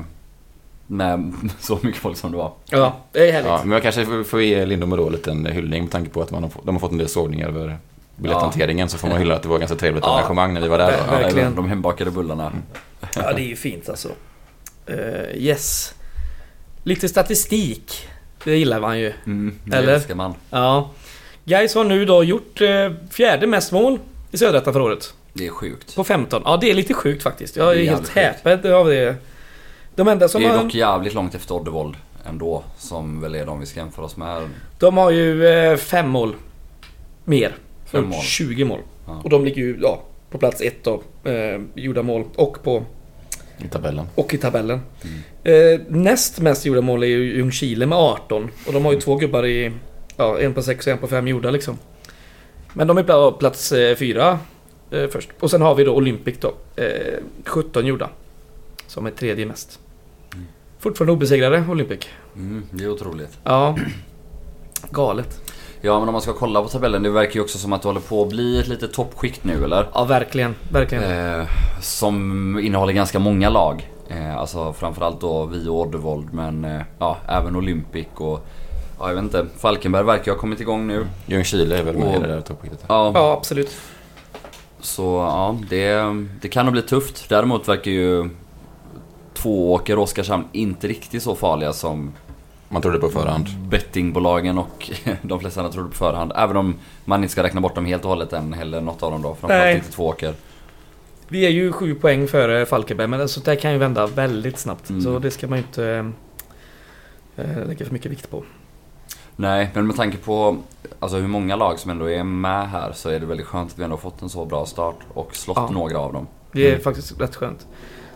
B: med så mycket folk som det var.
A: Ja, det är härligt.
C: Ja, men jag kanske får- ge Lindom då en liten hyllning med tanke på att man har, de har fått en del sågningar över biljetthanteringen. Så får man hylla att det var ganska trevligt
A: Ja.
C: engagemang när vi var där.
A: Ver-
C: Då.
A: verkligen.
B: de hembakade bullarna.
A: Ja, det är ju fint alltså. Eh, yes. Lite statistik. Det gillar man ju.
B: Mm, det
A: Eller?
B: älskar man.
A: Ja. Gais har nu då gjort eh, fjärde mest mål i Söderettan för året.
B: Det är sjukt.
A: På 15. Ja, det är lite sjukt faktiskt. Jag är,
B: är
A: helt häpen av det. De enda som
B: det är
A: har...
B: dock jävligt långt efter Oddevold ändå. Som väl är de vi ska jämföra oss med.
A: De har ju eh, fem mål mer.
B: Fem mål.
A: 20 mål.
B: Ja.
A: Och de ligger ju ja, på plats ett då. Eh, gjorda mål. Och, på,
C: I tabellen.
A: och i tabellen.
B: Mm.
A: Eh, näst mest gjorda mål är ju Ljungskile med 18. Och de har ju två gubbar i... Ja, en på 6 och en på 5 gjorda liksom. Men de är på plats 4 eh, först. Och sen har vi då Olympic då. Eh, 17 gjorda. Som är tredje mest.
B: Mm.
A: Fortfarande obesegrade Olympic.
B: Mm, det är otroligt.
A: Ja. Galet.
B: Ja men om man ska kolla på tabellen, det verkar ju också som att det håller på att bli ett litet toppskikt nu eller?
A: Ja, verkligen. Verkligen.
B: Eh, som innehåller ganska många lag. Eh, alltså framförallt då vi och Oddevold men eh, ja, även Olympic och ja, jag vet inte. Falkenberg verkar ha kommit igång nu.
C: Ljungskile är väl med i det där toppskiktet.
B: Ja,
A: Ja, absolut.
B: så ja, det, det kan nog bli tufft. Däremot verkar ju Tvååker och Oskarshamn inte riktigt så farliga som
C: Man trodde på förhand.
B: bettingbolagen och de flesta andra trodde på förhand. Även om man inte ska räkna bort dem helt och hållet än heller, något av dem då. Framförallt
A: Nej.
B: inte Tvååker.
A: Vi är ju sju poäng före Falkenberg, men sånt där kan ju vända väldigt snabbt.
B: Mm.
A: Så det ska man ju inte eh, lägga för mycket vikt på.
B: Nej, men med tanke på alltså, hur många lag som ändå är med här så är det väldigt skönt att vi ändå har fått en så bra start och slått
A: Ja.
B: några av dem.
A: Det är
C: Mm.
A: faktiskt rätt skönt.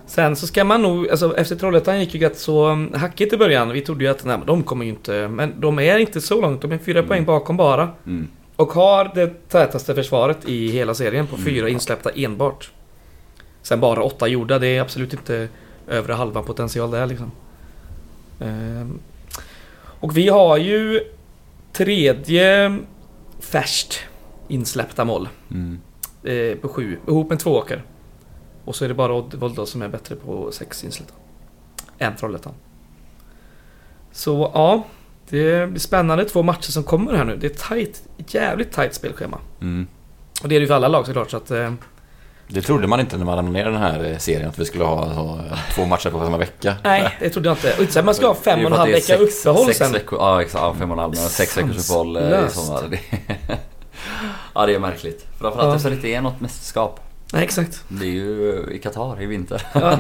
A: Sen så ska man nog, alltså efter Trollhättan gick ju rätt så um, hackigt i början. Vi trodde ju att nej, de kommer ju inte, men de är inte så långt. De är fyra
B: Mm.
A: poäng bakom bara.
B: Mm.
A: Och har det tätaste försvaret i hela serien på
B: Mm.
A: fyra insläppta enbart. Sen bara åtta gjorda, det är absolut inte övre halvan potential där liksom. Ehm, Och vi har ju tredje färskt insläppta mål
B: Mm.
A: eh, på sju, ihop med två åker. Och så är det bara Oddevold då som är bättre på sex insläppta. Än Trollhättan. Så ja, det blir spännande två matcher som kommer här nu. Det är tight, jävligt tight spelschema.
B: Mm.
A: Och det är det ju för alla lag såklart så att... Eh,
C: Det trodde man inte när man ner den här eh, serien, att vi skulle ha så, eh, två matcher på samma vecka.
A: nej, det trodde jag inte. Och inte man ska ha fem och en halv vecka
B: sex-
A: uppehåll
B: sex
A: sen.
B: Veckor, ja, exakt, fem och en halv, sex veckors uppehåll eh, i sommar. Det, ja, det är märkligt. Framförallt
A: Ja.
B: eftersom det inte är något mästerskap.
A: Nej, exakt.
B: Det är ju i Qatar i vinter.
A: Ja.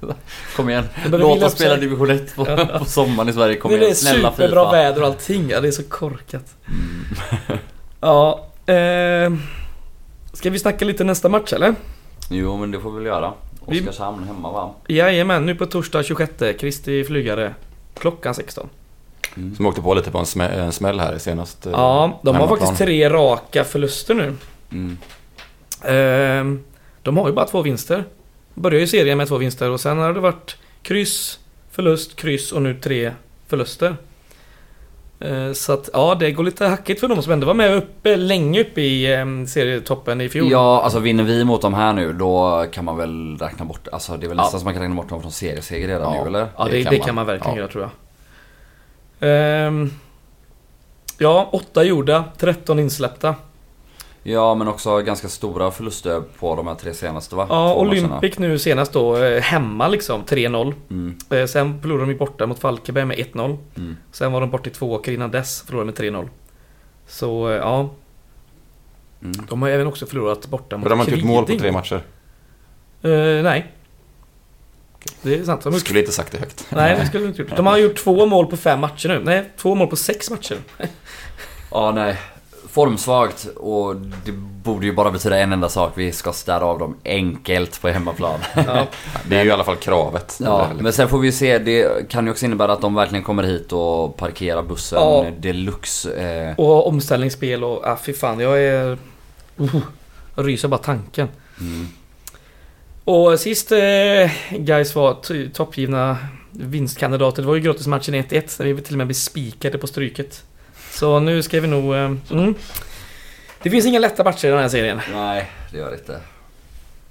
B: Kom igen,
A: Det
B: låt oss spela division 1 på,
A: Ja.
B: på sommaren i Sverige. Kom
A: det är
B: igen, snälla
A: superbra
B: Fifa.
A: väder och allting. Ja, det är så korkat.
B: Mm.
A: Ja, eh, Ska vi snacka lite nästa match eller?
B: Jo, men det får vi väl göra. Oskarshamn hemma va?
A: Jajamän, nu på torsdag 26. Kristi flygare. Klockan 16.
B: Mm.
C: Som åkte på lite på en, smä, en smäll här senast. eh,
A: Ja, de har faktiskt tre raka förluster nu.
B: Mm.
A: Ehm, De har ju bara två vinster. Börjar ju serien med två vinster och sen har det varit kryss, förlust, kryss och nu tre förluster. Ehm, Så att ja, det går lite hackigt för dem som ändå var med uppe, länge uppe i em, serietoppen i fjol.
B: Ja, alltså vinner vi mot dem här nu då kan man väl räkna bort, alltså det är väl
C: Ja.
B: nästan som man kan räkna bort dem från serieseger redan
C: Ja.
B: nu eller?
A: Ja, det,
C: det
A: det,
C: kan
A: kan,
C: man.
A: man. verkligen
C: Ja.
A: göra tror jag. Ehm, ja, åtta gjorda, 13 insläppta.
B: Ja, men också ganska stora förluster på de här tre senaste va?
A: Ja,
B: Två.
A: Olympic nu senast då eh, hemma liksom, 3-0.
B: Mm,
A: Eh, Sen förlorade de ju borta mot Falkenberg med 1-0.
B: mm.
A: Sen var de borta i två åker innan dess, förlorade med 3-0. Så eh, ja,
B: Mm.
A: de har även också förlorat borta mot
C: För de har inte gjort mål på
A: Kviding.
C: tre matcher.
A: Eh, nej. Det är sant. De
C: Skulle inte sagt det högt.
A: nej, det skulle de inte gjort. De har gjort två mål på fem matcher nu. Nej, två mål på sex matcher.
B: Ja, nej. Formsvagt och det borde ju bara betyda en enda sak. Vi ska städa av dem enkelt på hemmaplan.
A: Ja,
C: Det är ju i alla fall kravet.
B: Ja, men sen får vi se. Det kan ju också innebära att de verkligen kommer hit och parkerar bussen
A: Ja.
B: deluxe. Eh,
A: och omställningsspel och, ah, fy fan, jag är... Uh, jag ryser bara tanken.
B: mm.
A: Och sist eh, guys var toppgivna vinstkandidater. Det var ju gratismatchen 1-1 där vi till och med blev spikade på stryket. Så nu ska vi nog... Eh, mm. Det finns inga lätta matcher i den här serien.
B: Nej, det gör det inte.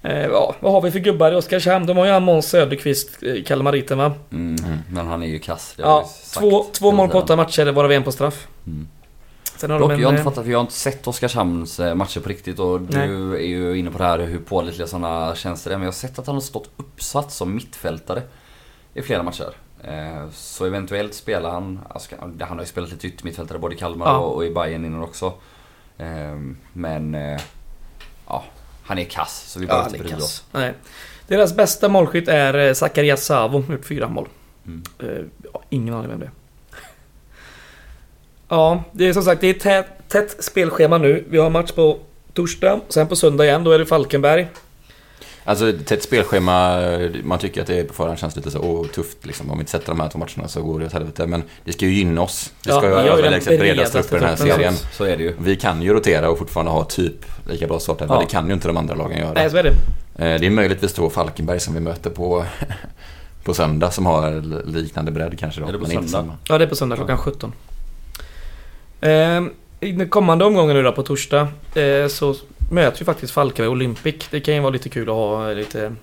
A: Eh, ja, vad har vi för gubbar i Oskarshamn? De har ju han Måns Söderqvist, eh, Kalmariten va?
B: Mm. Men han är ju kass.
A: Ja, två, två mål på åtta matcher, varav en på straff.
B: Mm.
A: Sen har
B: Dock,
A: de en,
B: jag har inte
A: eh,
B: fattat, för jag har inte sett Oskarshamns eh, matcher på riktigt och du
A: Nej.
B: är ju inne på det här hur pålitliga sådana tjänster är. Men jag har sett att han har stått uppsatt som mittfältare i flera matcher. Eh, så eventuellt spelar han, alltså, han har ju spelat lite yttermittfältare både i Kalmar
A: Ja.
B: och, i Bayern innan också. Eh, men eh, ja, han är kass så vi behöver
A: Ja,
B: inte bry oss.
A: Nej. Deras bästa målskytt är eh, Zacharias Savo, gjort fyra mål.
B: Mm.
A: Ja, ingen aning vem det är. Ja, det är som sagt det är tätt, tätt spelschema nu. Vi har match på torsdag, sen på söndag igen. Då är det Falkenberg.
C: Alltså tätt spelschema, man tycker att det på förhand känns lite så oh, tufft liksom. Om vi inte sätter de här två matcherna så går det åt helvete. Men det ska ju gynna oss.
A: Ja,
C: ska
A: vi
C: ju överlägset bredast
A: bredaste
C: upp i den här serien.
A: så-
B: är det ju.
C: Vi kan ju rotera och fortfarande ha typ lika bra startelva.
B: Ja.
C: Det kan ju inte de andra lagen göra.
A: Nej, så är det.
C: Eh, Det är möjligtvis då Falkenberg som vi möter på, på söndag som har liknande bredd kanske då.
B: Är det på
C: men inte
B: söndag?
C: samma.
A: Ja, det är på söndag klockan 17. Ehm, I den kommande omgången nu då på torsdag eh, så möter ju faktiskt Falkenberg Olympic. Det kan ju vara lite kul att ha lite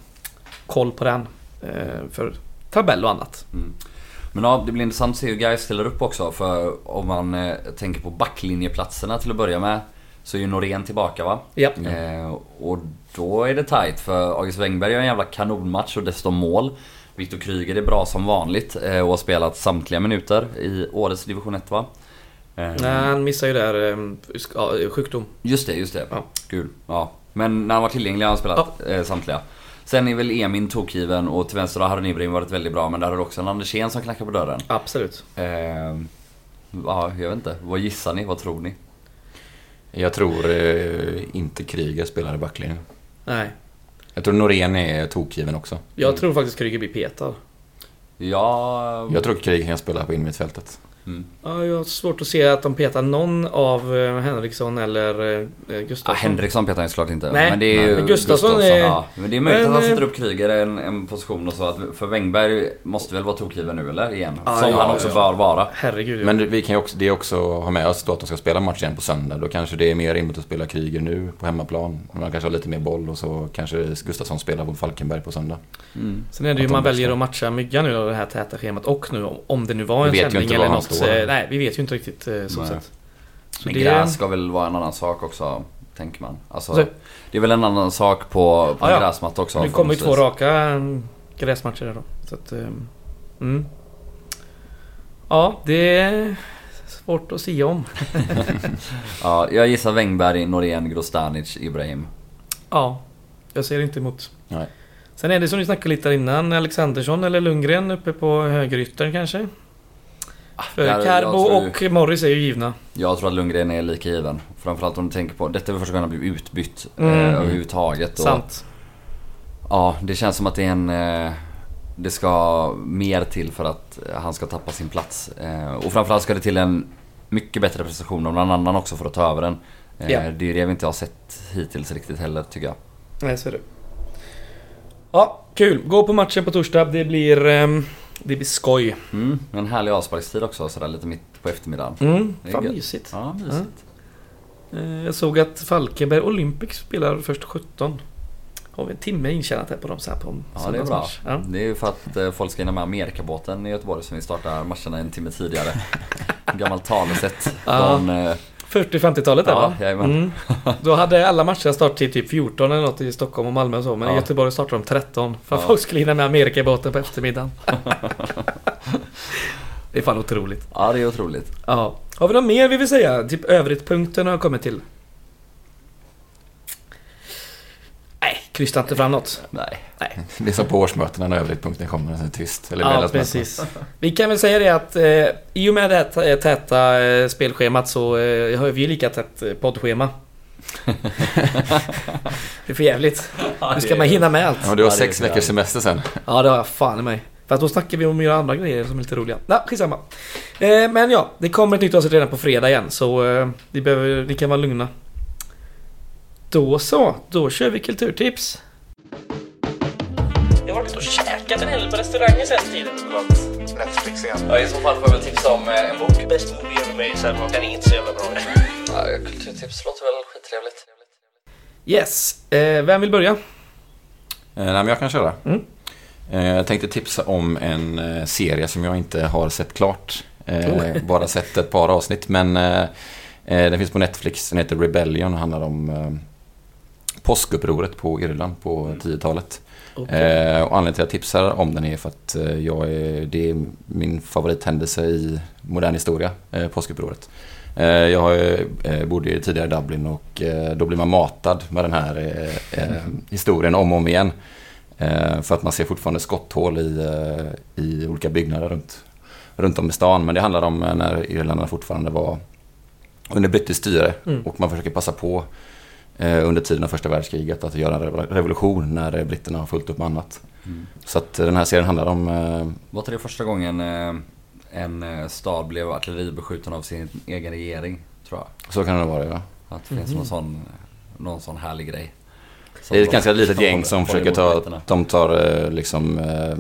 A: koll på den. Eh, för tabell och annat.
B: Mm. Men ja, det blir intressant att se hur guys ställer upp också. För om man eh, tänker på backlinjeplatserna till att börja med. Så är ju Norén tillbaka va?
A: Ja.
B: Eh, och då är det tight för August Wengberg gör en jävla kanonmatch och dessutom mål. Viktor Kryger är bra som vanligt eh, och har spelat samtliga minuter i årets division 1 va? Eh,
A: Nej, han missar ju där eh, ja, sjukdom.
B: Just det, just det.
A: Ja.
B: Kul. Ja. Men när han var tillgänglig har han spelat eh, samtliga. Sen är väl Emin tokgiven och till vänster har Harun Ibrahim varit väldigt bra men där har du också en Andersén som knackar på dörren.
A: Absolut.
B: Eh, ja, jag vet inte. Vad gissar ni? Vad tror ni?
C: Jag tror eh, inte Kryger spelar i backlinjen.
A: Nej.
C: Jag tror Norén är tokgiven också.
A: Jag tror faktiskt Kryger blir petad.
B: Ja...
C: Jag tror Kryger kan spela på innermittfältet.
B: Mm.
A: Ja, jag har svårt att se att de petar någon av eh, Henriksson eller eh,
B: Ja,
A: Gustafsson.
B: Henriksson petar han såklart inte.
A: Nej,
B: men det är ju
A: men Gustafsson är-
B: Ja, men det är möjligt
A: Men,
B: att han
A: eh,
B: sätter upp Kryger i en, en position och så att för Wengberg måste väl vara tokgiven nu eller? Igen.
A: Ja,
B: Som
A: ja,
B: han också
A: ja.
B: bör vara.
A: Herregud. ja.
C: Men vi kan ju också, det är också ha med oss då att de ska spela match igen på söndag. Då kanske det är mer rimligt att spela Kryger nu på hemmaplan. Man kanske har lite mer boll och så kanske Gustafsson spelar mot Falkenberg på söndag.
B: Mm.
A: Sen är det ju
C: att
A: man väljer att matcha Myggan nu då, det här täta schemat och nu om- det nu var en sändning eller något.
C: Står.
A: eh, Nej, vi vet ju inte riktigt eh, så sätt. Så
B: Men
A: det-
B: gräs ska väl vara en annan sak också, tänker man. Alltså,
A: Så-
B: det är väl en annan sak på, på
A: Ja, ja.
B: gräsmatta också.
A: Nu kommer ju två raka gräsmatcher där då. Så att, eh, mm. Ja, det är svårt att säga om.
B: Ja, jag gissar Wengberg, Norén, Grostanic, Ibrahim.
A: Ja, jag ser inte emot.
C: Nej.
A: Sen är det som ni snackade lite innan, Alexandersson eller Lundgren uppe på högeryttern kanske? För
B: jag
A: Carbo
B: tror ju-
A: och Morris är ju givna.
B: Jag tror att Lundgren är lika given. Framförallt om du tänker på, detta är väl första gången han blivit utbytt
A: Mm.
B: eh, överhuvudtaget. Och,
A: Sant.
B: Ja, det känns som att det är en... Eh, det ska mer till för att eh, han ska tappa sin plats. Eh, och framförallt ska det till en mycket bättre prestation av någon annan också för att ta över den. Eh,
A: Ja.
B: Det är det vi inte har sett hittills riktigt heller tycker jag.
A: Nej, så är det. Ja, kul. Gå på matchen på torsdag. Det blir... ehm, det blir skoj.
B: Mm, en härlig avsparkstid också sådär lite mitt på eftermiddagen.
A: Mm, fan mysigt.
B: Ja, mysigt.
A: Eh, Jag såg att Falkenberg Olympic spelar först 17. Har vi en timme intjänat här på dem så här på
B: Ja, det är bra.
A: Ja.
B: Det är ju för att eh, folk ska hinna med Amerikabåten i Göteborg som vi startar matcherna en timme tidigare. Gammalt talesätt från... eh,
A: 40-50-talet där
B: Ja,
A: va?
B: jajamän.
A: Mm. Då hade alla matcher starttid typ 14 eller något i Stockholm och Malmö och så. Men i
B: Ja.
A: Göteborg startade de 13. För att
B: Ja.
A: folk skulle hinna med Amerikabåten på eftermiddagen. det är fan otroligt.
B: Ja, det är otroligt.
A: Ja. Har vi något mer vi vill säga? Typ övrigt-punkten har jag kommit till. Nej, krysta inte fram något.
B: Nej.
C: Det är som på årsmötena när övrigt-punkten kommer, så är det tyst. Eller
A: Ja, precis. Vi kan väl säga det att eh, i och med det här tä- täta eh, spelschemat så eh, har vi ju lika tätt eh, poddschema. det är för jävligt. Nu ska man hinna med allt.
C: Ja, du har sex
B: så
C: veckors semester sen.
A: Ja, det har jag fan i mig. För att då snackar vi om att göra andra grejer som är lite roliga. Nej, skitsamma. Eh, men ja, det kommer ett nytt avsnitt redan på fredag igen. Så eh, ni, behöver, ni kan vara lugna. Då så, då kör vi kulturtips. Jag har varit och käkat en hel på restauranger sen tiden.
D: Netflix igen.
B: Ja, I så fall får jag väl tipsa om eh, en bok.
D: Best movie ever made, sen den är inte så jävla bra.
B: Ja, kulturtips låter väl skittrevligt.
A: Yes, eh, vem vill börja?
C: Eh, nej, men jag kan köra.
A: Mm.
C: Eh, jag tänkte tipsa om en eh, serie som jag inte har sett klart. Eh,
A: Oh.
C: Bara sett ett par avsnitt. Men den finns på Netflix. Den heter Rebellion och handlar om eh, påskupproret på Irland på 10-talet.
A: Okej.
C: Eh, och anledningen till att jag tipsar om den är för att eh, jag är, det är min favorithändelse i modern historia, eh, påskupproret. Eh, jag eh, bodde tidigare i Dublin och eh, då blir man matad med den här eh, eh, historien om och om igen. Eh, för att man ser fortfarande skotthål i, eh, i olika byggnader runt, runt om i stan. Men det handlar om eh, när Irländarna fortfarande var under brittiskt styre
A: Mm.
C: och man försöker passa på eh, under tiden av första världskriget att göra en revo- revolution när eh, britterna har fullt upp med annat.
B: Mm.
C: Så att eh, den här serien handlar om eh,
B: Var inte det första gången eh, en eh, stad blev artilleribeskjuten av sin egen regering? Tror jag.
C: Så kan det vara ja.
B: Att det finns
A: Mhm.
B: någon, sån, någon sån härlig grej.
C: Det är ett ganska litet gäng som försöker ta, de tar eh, liksom eh,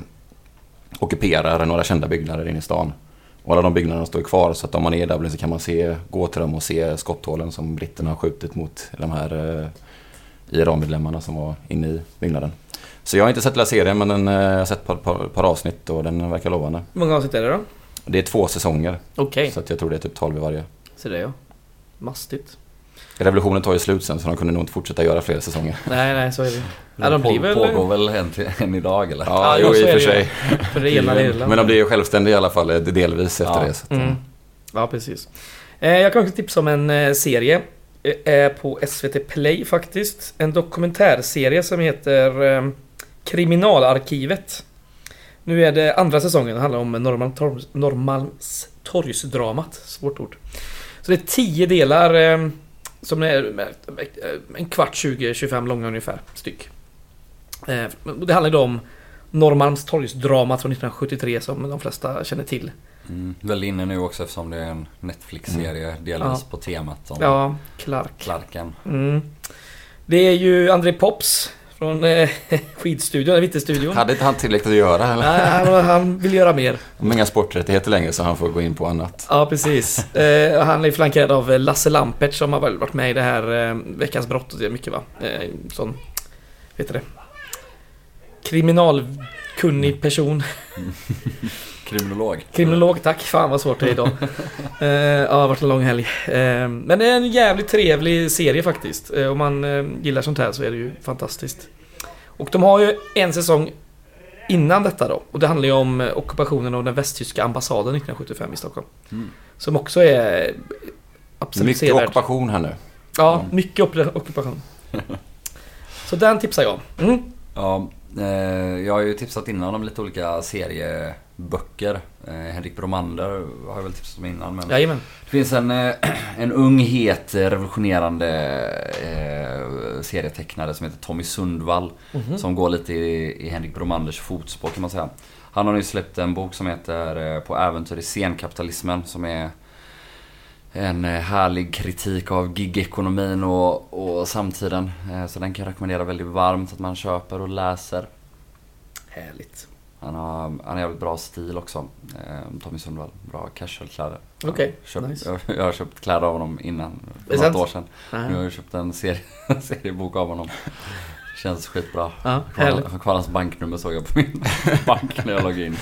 C: ockuperar några kända byggnader inne i stan. Och alla de byggnaderna står kvar så att om man är i Dublin så kan man se, gå till dem och se skotthålen som britterna har skjutit mot de här eh, IRA-medlemmarna som var inne i byggnaden. Så jag har inte sett hela serien men den, eh, jag har sett ett par, par, par avsnitt och den verkar lovande.
A: Hur många avsnitt är det då?
C: Det är två säsonger
A: Okej,
C: så att jag tror det är typ 12 i varje.
A: så det ja. Mastigt.
C: Revolutionen tar ju slut sen så de kunde nog inte fortsätta göra fler säsonger.
A: Nej, nej, så är det. Ja,
B: Det
A: de blir
B: på-
A: väl...
B: pågår väl än, till- än idag eller?
A: Ja,
C: jo,
A: jo,
C: i och
A: är
C: för sig.
A: För det ena Irland.
C: Men de blir ju självständiga i alla fall eh, delvis efter
B: Ja.
C: det. Så att,
A: Mm. Ja, precis. Eh, Jag kan också tipsa om en eh, serie. Är på SVT Play faktiskt. En dokumentärserie som heter eh, Kriminalarkivet. Nu är det andra säsongen. Det handlar om Norrmalms- Norrmalmstorgsdramat. Svårt ord. Så det är tio delar eh, som är eh, en kvart, 20-25 långa ungefär styck. Eh, Det handlar ju då om Norrmalmstorgsdramat från 1973 som de flesta känner till.
B: Mm. Väl inne nu också eftersom det är en Netflix-serie delvis
A: Ja.
B: på temat om
A: Ja, Clark.
B: Clarken.
A: Mm. Det är ju André Pops från eh, skidstudion, Vittestudion.
C: Hade inte han tillräckligt att göra eller?
A: Nej, han, han vill göra mer.
C: De har inga sporträttigheter längre så han får gå in på annat.
A: Ja, precis. Eh, han är flankerad av eh, Lasse Lampert som har varit med i det här eh, Veckans brott och det mycket va? Eh, sån, vet du det? Kriminalkunnig person.
B: Kriminolog.
A: Kriminolog, tack. Fan vad svårt det är idag. Eh, ja, det har varit en lång helg. Eh, men det är en jävligt trevlig serie faktiskt. Eh, om man gillar sånt här så är det ju fantastiskt. Och de har ju en säsong innan detta då. Och det handlar ju om ockupationen av den västtyska ambassaden 1975 i Stockholm.
B: Mm.
A: Som också är absolut
C: Mycket
A: sevärd.
C: ockupation här nu.
A: Ja, mycket ockupation. så den tipsar jag om. Mm.
B: Ja, jag har ju tipsat innan om lite olika serieböcker. Eh, Henrik Bromander har jag väl tipsat om innan. Men
A: Jajamän.
B: det finns en, eh, en ung, het, eh, revolutionerande eh, serietecknare som heter Tommy Sundvall.
A: Mhm.
B: Som går lite i, i Henrik Bromanders fotspår kan man säga. Han har nu släppt en bok som heter eh, På äventyr i scenkapitalismen som är en eh, härlig kritik av gigekonomin och, och samtiden. Eh, Så den kan jag rekommendera väldigt varmt att man köper och läser.
A: Härligt.
B: Han har, han har jävligt bra stil också. eh, Tommy Sundvall. Bra casualkläder.
A: Okej,
B: Jag har köpt-
A: nice.
B: jag, jag har köpt kläder av honom innan. För något år sedan.
A: Nej.
B: Nu har jag köpt en serie, seriebok av honom. Känns skitbra.
A: Ja,
B: kvar hans banknummer såg jag på min bank när jag loggade in.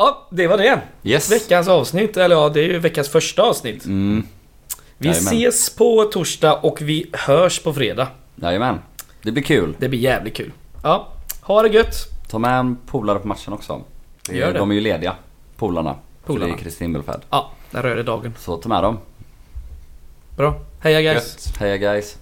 A: Ja, det var det.
C: Yes.
A: Veckans avsnitt, eller ja, det är ju veckans första avsnitt.
B: Mm.
A: Vi
B: Jajamän.
A: ses på torsdag och vi hörs på fredag.
B: Jajamän. Det blir kul.
A: Det blir jävligt kul. Ja, ha det gött.
B: Ta med en polare på matchen också.
A: Gör det.
B: De är ju lediga, polarna.
A: Polarna.
B: Det är Kristi himmelfärd.
A: Ja, där rör det dagen.
B: Så ta med dem.
A: Bra. Heja guys.
C: Gött.
B: Heja guys.